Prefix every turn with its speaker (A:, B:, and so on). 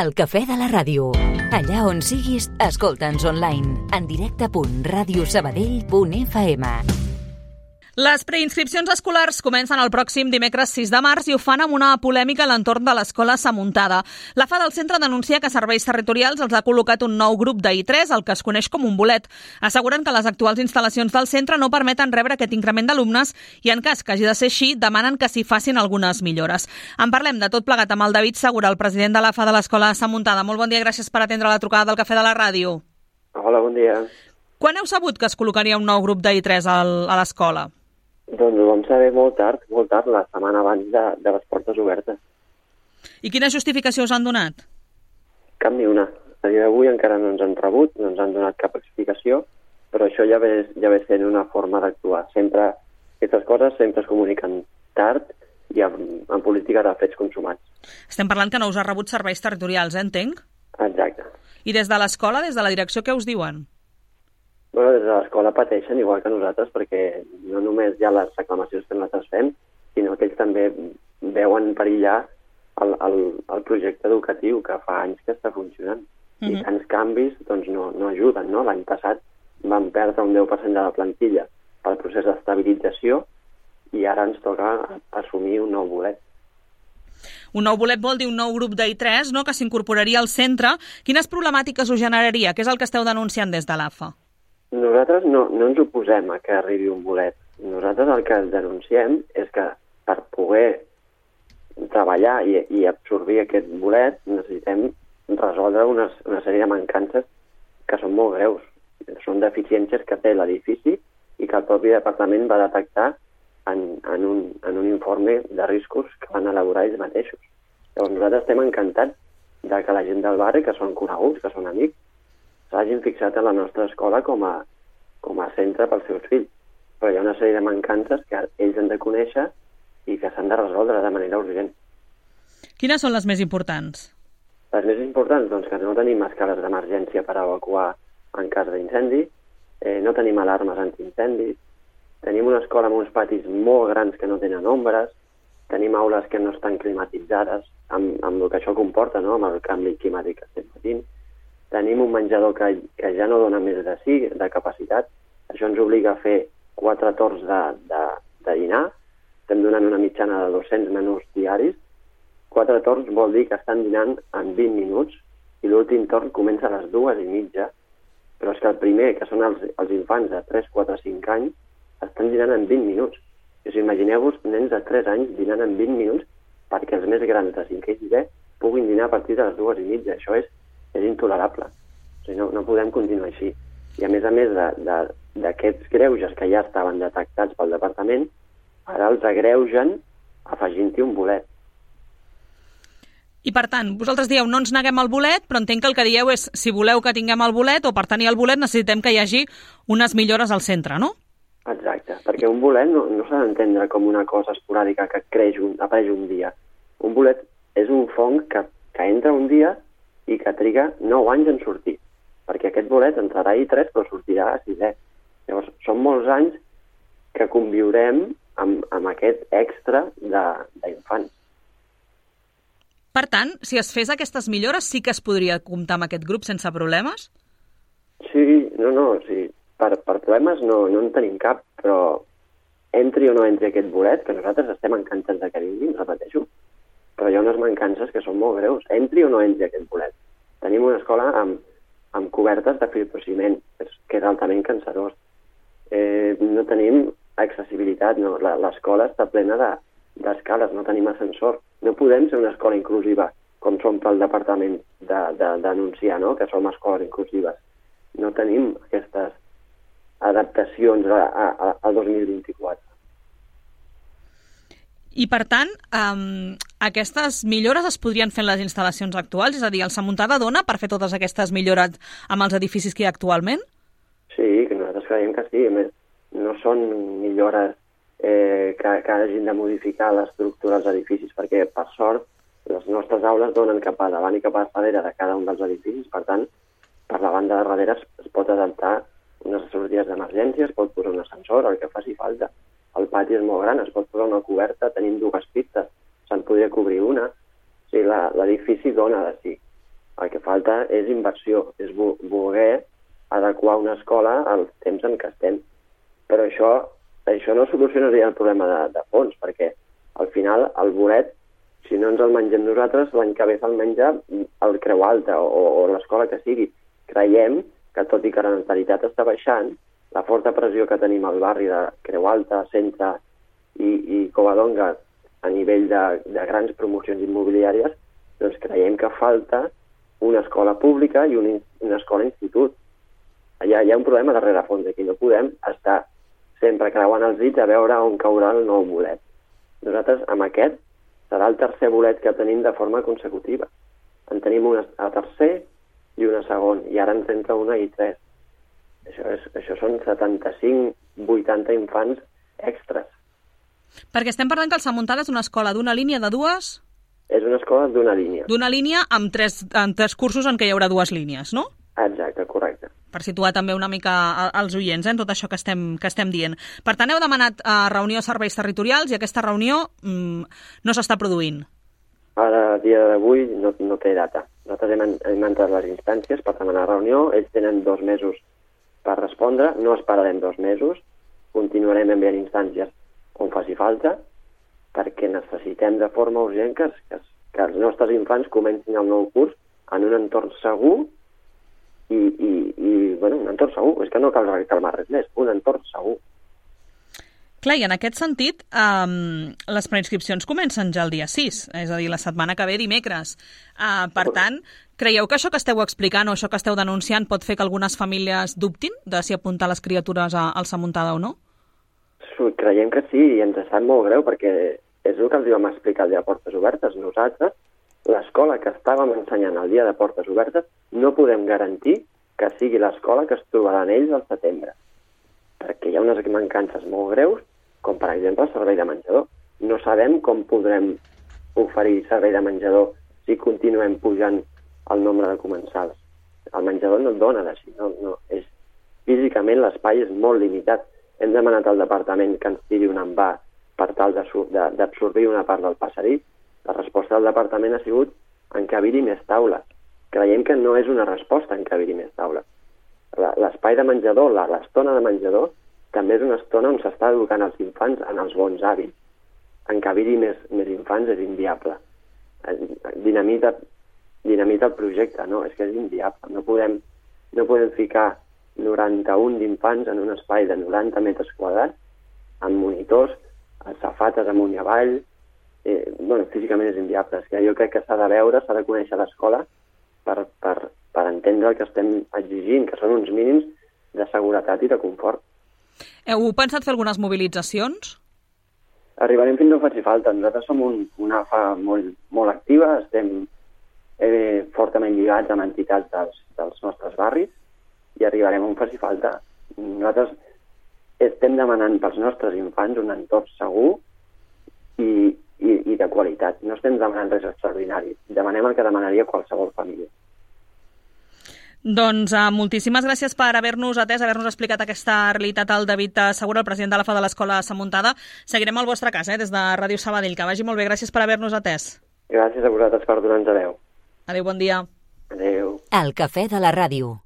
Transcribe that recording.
A: El cafè de la ràdio. Allà on siguis, escolta'ns online. En directe.radiosabadell.fm
B: Les preinscripcions escolars comencen el pròxim dimecres 6 de març i ho fan amb una polèmica a l'entorn de l'escola Samuntada. La FA del centre denuncia que Serveis Territorials els ha col·locat un nou grup d'I3, el que es coneix com un bolet. Asseguren que les actuals instal·lacions del centre no permeten rebre aquest increment d'alumnes i, en cas que hagi de ser així, demanen que s'hi facin algunes millores. En parlem de tot plegat amb el David Segura, el president de la FA de l'escola Samuntada. Molt bon dia, gràcies per atendre la trucada del Cafè de la Ràdio.
C: Hola, bon dia.
B: Quan heu sabut que es col·locaria un nou grup d'I3 al- a l'escola?
C: Doncs ho vam saber molt tard, molt tard, la setmana abans de, de les portes obertes.
B: I quina justificació us han donat?
C: Cap ni una. A dia d'avui encara no ens han rebut, no ens han donat cap explicació, però això ja ve, ja ve sent una forma d'actuar. Sempre, aquestes coses sempre es comuniquen tard i en, en política de fets consumats.
B: Estem parlant que no us ha rebut serveis territorials, eh, entenc?
C: Exacte.
B: I des de l'escola, des de la direcció, què us diuen?
C: Bueno, des de l'escola pateixen igual que nosaltres perquè no només hi ha les reclamacions que nosaltres fem, sinó que ells també veuen perillar el, el, el projecte educatiu que fa anys que està funcionant. Mm -hmm. I tants canvis doncs, no, no ajuden. No? L'any passat vam perdre un 10% de la plantilla pel procés d'estabilització i ara ens toca assumir un nou bolet.
B: Un nou bolet vol dir un nou grup d'I3 no, que s'incorporaria al centre. Quines problemàtiques us generaria? Què és el que esteu denunciant des de l'AFA?
C: Nosaltres no, no ens oposem a que arribi un bolet. Nosaltres el que denunciem és que per poder treballar i, i absorbir aquest bolet necessitem resoldre unes, una sèrie de mancances que són molt greus. Són deficiències que té l'edifici i que el propi departament va detectar en, en, un, en un informe de riscos que van elaborar ells mateixos. Llavors nosaltres estem encantats de que la gent del barri, que són coneguts, que són amics, s'hagin fixat a la nostra escola com a, com a centre pels seus fills. Però hi ha una sèrie de mancances que ells han de conèixer i que s'han de resoldre de manera urgent.
B: Quines són les més importants?
C: Les més importants, doncs, que no tenim escales d'emergència per evacuar en cas d'incendi, eh, no tenim alarmes antiincendis, tenim una escola amb uns patis molt grans que no tenen ombres, tenim aules que no estan climatitzades, amb, amb el que això comporta, no?, amb el canvi climàtic que estem patint. Tenim un menjador que, que ja no dona més de sí, de capacitat. Això ens obliga a fer quatre torns de, de, de dinar. Estem donant una mitjana de 200 menús diaris. Quatre torns vol dir que estan dinant en 20 minuts i l'últim torn comença a les dues i mitja. Però és que el primer, que són els, els infants de 3, 4, 5 anys, estan dinant en 20 minuts. I us imagineu-vos nens de 3 anys dinant en 20 minuts perquè els més grans de 5 i 6 puguin dinar a partir de les dues i mitja. Això és, és intolerable. O sigui, no, no podem continuar així. I a més a més d'aquests greuges que ja estaven detectats pel departament, ara els agreugen afegint-hi un bolet.
B: I per tant, vosaltres dieu no ens neguem al bolet, però entenc que el que dieu és si voleu que tinguem el bolet o per tenir el bolet necessitem que hi hagi unes millores al centre, no?
C: Exacte, perquè un bolet no, no s'ha d'entendre com una cosa esporàdica que creix un, apareix un dia. Un bolet és un fong que, que entra un dia i que triga 9 anys en sortir, perquè aquest bolet entrarà a I3 però sortirà a 6è. Llavors, són molts anys que conviurem amb, amb aquest extra d'infants.
B: Per tant, si es fes aquestes millores, sí que es podria comptar amb aquest grup sense problemes?
C: Sí, no, no, sí. Per, per problemes no, no en tenim cap, però entri o no entri aquest bolet, que nosaltres estem encantats de que vingui, repeteixo, però hi ha unes mancances que són molt greus. Entri o no entri aquest bolet. Tenim una escola amb, amb cobertes de fibrociment, que és altament cancerós. Eh, no tenim accessibilitat, no. l'escola està plena de, d'escales, no tenim ascensor. No podem ser una escola inclusiva, com som pel departament d'anunciar, de, de, no?, que som escoles inclusives. No tenim aquestes adaptacions a, a, a 2024.
B: I, per tant, um, aquestes millores es podrien fer en les instal·lacions actuals? És a dir, el Samuntada dona per fer totes aquestes millores amb els edificis que hi ha actualment?
C: Sí, que nosaltres creiem que sí. Més, no són millores eh, que, que hagin de modificar l'estructura dels edificis, perquè, per sort, les nostres aules donen cap a davant i cap a darrere de cada un dels edificis. Per tant, per la banda de darrere es, es pot adaptar unes sortides d'emergència, es pot posar un ascensor, el que faci falta. El pati és molt gran, es pot posar una coberta, tenim dues pistes, se'n podria cobrir una. O sigui, l'edifici dona de sí. El que falta és inversió, és voler adequar una escola als temps en què estem. Però això, això no solucionaria el problema de, de fons, perquè al final el bolet, si no ens el mengem nosaltres, l'any que ve se'l menja el Creu Alta o, o l'escola que sigui. Creiem que tot i que la natalitat està baixant, la forta pressió que tenim al barri de Creu Alta, Centre i, i Covadonga a nivell de, de grans promocions immobiliàries, doncs creiem que falta una escola pública i un, una escola institut. Hi ha, hi ha un problema darrere fons aquí, no podem estar sempre creuant els dits a veure on caurà el nou bolet. Nosaltres, amb aquest, serà el tercer bolet que tenim de forma consecutiva. En tenim una a tercer i una segon, i ara ens entra una i tres. Això, és, això són 75-80 infants extras.
B: Perquè estem parlant que el Sant és una escola d'una línia de dues
C: és una escola d'una línia.
B: D'una línia amb tres, amb tres cursos en què hi haurà dues línies, no?
C: Exacte, correcte.
B: Per situar també una mica als oients, eh, en tot això que estem, que estem dient. Per tant, heu demanat a eh, reunió de serveis territorials i aquesta reunió mm, no s'està produint.
C: Ara, a dia d'avui, no, no té data. Nosaltres hem, hem entrat les instàncies per demanar reunió, ells tenen dos mesos per respondre, no esperarem dos mesos, continuarem enviant instàncies faci falta, perquè necessitem de forma urgent que, que, que els nostres infants comencin el nou curs en un entorn segur i, i, i bueno, un entorn segur, és que no cal calmar res més, un entorn segur.
B: Clar, i en aquest sentit, um, les preinscripcions comencen ja el dia 6, és a dir, la setmana que ve, dimecres. Uh, per tant, creieu que això que esteu explicant o això que esteu denunciant pot fer que algunes famílies dubtin de si apuntar les criatures a, al Samuntada o no?
C: Creiem que sí, i ens sap molt greu perquè és el que els vam explicar el dia de portes obertes. Nosaltres, l'escola que estàvem ensenyant el dia de portes obertes, no podem garantir que sigui l'escola que es trobaran ells al setembre. Perquè hi ha unes mancances molt greus, com per exemple el servei de menjador. No sabem com podrem oferir servei de menjador si continuem pujant el nombre de comensals. El menjador no et dona d'així, no, no, és, físicament l'espai és molt limitat. Hem demanat al departament que ens tiri un envà per tal d'absorbir una part del passadís. La resposta del departament ha sigut encabir-hi més taules. Creiem que no és una resposta encabir-hi més taules. L'espai de menjador, l'estona de menjador, també és una estona on s'està educant els infants en els bons hàbits. Encabir-hi més, més infants és inviable. Dinamita, dinamita el projecte, no, és que és inviable. No podem, no podem ficar 91 d'infants en un espai de 90 metres quadrats amb monitors safates amunt i avall, eh, bueno, físicament és inviable. És que jo crec que s'ha de veure, s'ha de conèixer l'escola per, per, per entendre el que estem exigint, que són uns mínims de seguretat i de confort.
B: Heu pensat fer algunes mobilitzacions?
C: Arribarem fins on faci falta. Nosaltres som un, una AFA molt, molt activa, estem eh, fortament lligats amb entitats dels, dels nostres barris i arribarem on faci falta. Nosaltres estem demanant pels nostres infants un entorn segur i, i, i de qualitat. No estem demanant res extraordinari. Demanem el que demanaria qualsevol família.
B: Doncs uh, moltíssimes gràcies per haver-nos atès, haver-nos explicat aquesta realitat al David Segura, el president de la FA de l'Escola Samuntada. Seguirem al vostre cas, eh, des de Ràdio Sabadell. Que vagi molt bé. Gràcies per haver-nos atès.
C: Gràcies a vosaltres per donar-nos veu.
B: Adéu, bon dia.
C: Adéu.
A: El cafè de la ràdio.